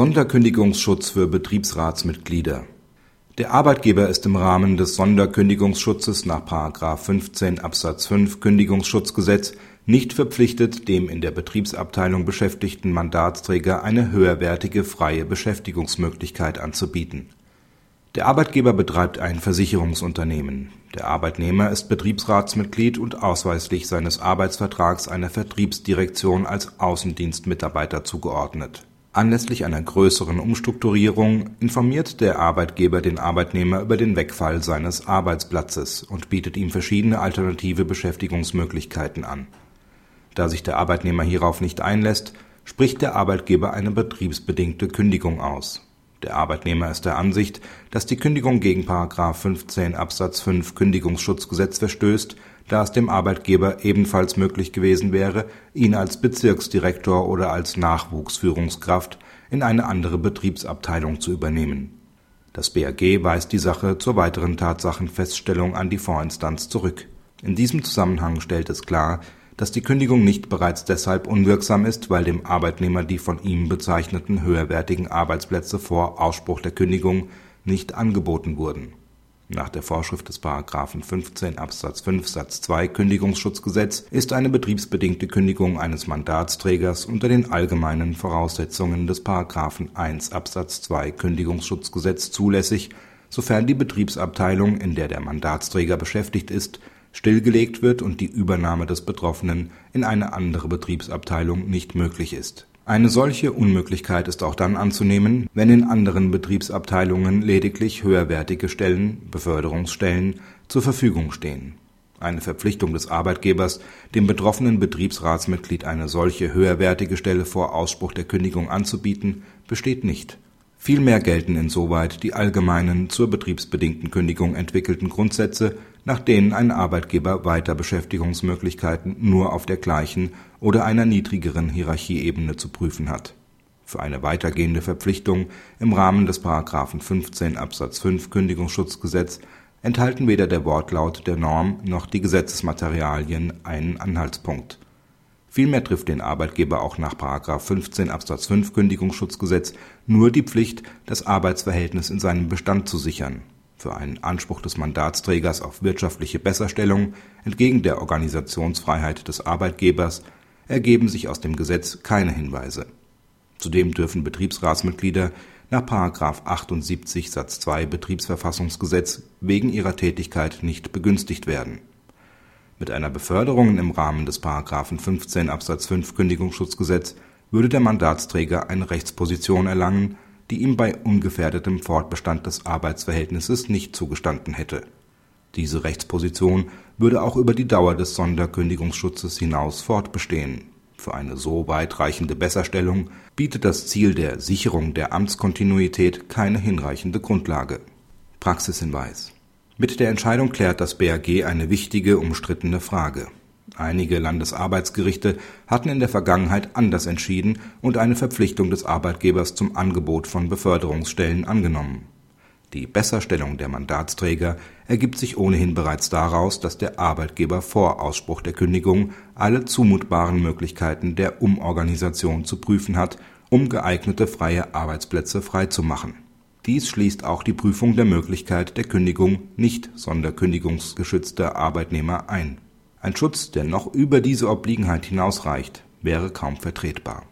Sonderkündigungsschutz für Betriebsratsmitglieder Der Arbeitgeber ist im Rahmen des Sonderkündigungsschutzes nach § 15 Absatz 5 Kündigungsschutzgesetz nicht verpflichtet, dem in der Betriebsabteilung beschäftigten Mandatsträger eine höherwertige freie Beschäftigungsmöglichkeit anzubieten. Der Arbeitgeber betreibt ein Versicherungsunternehmen. Der Arbeitnehmer ist Betriebsratsmitglied und ausweislich seines Arbeitsvertrags einer Vertriebsdirektion als Außendienstmitarbeiter zugeordnet Anlässlich einer größeren Umstrukturierung informiert der Arbeitgeber den Arbeitnehmer über den Wegfall seines Arbeitsplatzes und bietet ihm verschiedene alternative Beschäftigungsmöglichkeiten an. Da sich der Arbeitnehmer hierauf nicht einlässt, spricht der Arbeitgeber eine betriebsbedingte Kündigung aus. Der Arbeitnehmer ist der Ansicht, dass die Kündigung gegen § 15 Absatz 5 Kündigungsschutzgesetz verstößt da es dem Arbeitgeber ebenfalls möglich gewesen wäre, ihn als Bezirksdirektor oder als Nachwuchsführungskraft in eine andere Betriebsabteilung zu übernehmen. Das BAG weist die Sache zur weiteren Tatsachenfeststellung an die Vorinstanz zurück. In diesem Zusammenhang stellt es klar, dass die Kündigung nicht bereits deshalb unwirksam ist, weil dem Arbeitnehmer die von ihm bezeichneten höherwertigen Arbeitsplätze vor Ausspruch der Kündigung nicht angeboten wurden nach der Vorschrift des § 15 Absatz 5 Satz 2 Kündigungsschutzgesetz ist eine betriebsbedingte Kündigung eines Mandatsträgers unter den allgemeinen Voraussetzungen des § 1 Absatz 2 Kündigungsschutzgesetz zulässig, sofern die Betriebsabteilung, in der der Mandatsträger beschäftigt ist, stillgelegt wird und die Übernahme des Betroffenen in eine andere Betriebsabteilung nicht möglich ist eine solche Unmöglichkeit ist auch dann anzunehmen, wenn in anderen Betriebsabteilungen lediglich höherwertige Stellen (Beförderungsstellen) zur Verfügung stehen. Eine Verpflichtung des Arbeitgebers, dem betroffenen Betriebsratsmitglied eine solche höherwertige Stelle vor Ausspruch der Kündigung anzubieten, besteht nicht Vielmehr gelten insoweit die allgemeinen zur betriebsbedingten Kündigung entwickelten Grundsätze, nach denen ein Arbeitgeber Weiterbeschäftigungsmöglichkeiten nur auf der gleichen oder einer niedrigeren Hierarchieebene zu prüfen hat. Für eine weitergehende Verpflichtung im Rahmen des § 15 Absatz 5 Kündigungsschutzgesetz enthalten weder der Wortlaut der Norm noch die Gesetzesmaterialien einen Anhaltspunkt Vielmehr trifft den Arbeitgeber auch nach § 15 Absatz 5 Kündigungsschutzgesetz nur die Pflicht, das Arbeitsverhältnis in seinem Bestand zu sichern. Für einen Anspruch des Mandatsträgers auf wirtschaftliche Besserstellung entgegen der Organisationsfreiheit des Arbeitgebers ergeben sich aus dem Gesetz keine Hinweise. Zudem dürfen Betriebsratsmitglieder nach § 78 Satz 2 Betriebsverfassungsgesetz wegen ihrer Tätigkeit nicht begünstigt werden mit einer Beförderung im Rahmen des § 15 Absatz 5 Kündigungsschutzgesetz würde der Mandatsträger eine Rechtsposition erlangen, die ihm bei ungefährdetem Fortbestand des Arbeitsverhältnisses nicht zugestanden hätte. Diese Rechtsposition würde auch über die Dauer des Sonderkündigungsschutzes hinaus fortbestehen. Für eine so weitreichende Besserstellung bietet das Ziel der Sicherung der Amtskontinuität keine hinreichende Grundlage. Praxishinweis mit der Entscheidung klärt das BAG eine wichtige, umstrittene Frage. Einige Landesarbeitsgerichte hatten in der Vergangenheit anders entschieden und eine Verpflichtung des Arbeitgebers zum Angebot von Beförderungsstellen angenommen. Die Besserstellung der Mandatsträger ergibt sich ohnehin bereits daraus, dass der Arbeitgeber vor Ausspruch der Kündigung alle zumutbaren Möglichkeiten der Umorganisation zu prüfen hat, um geeignete freie Arbeitsplätze freizumachen dies schließt auch die Prüfung der Möglichkeit der Kündigung nicht sonderkündigungsgeschützter Arbeitnehmer ein. Ein Schutz, der noch über diese Obliegenheit hinausreicht, wäre kaum vertretbar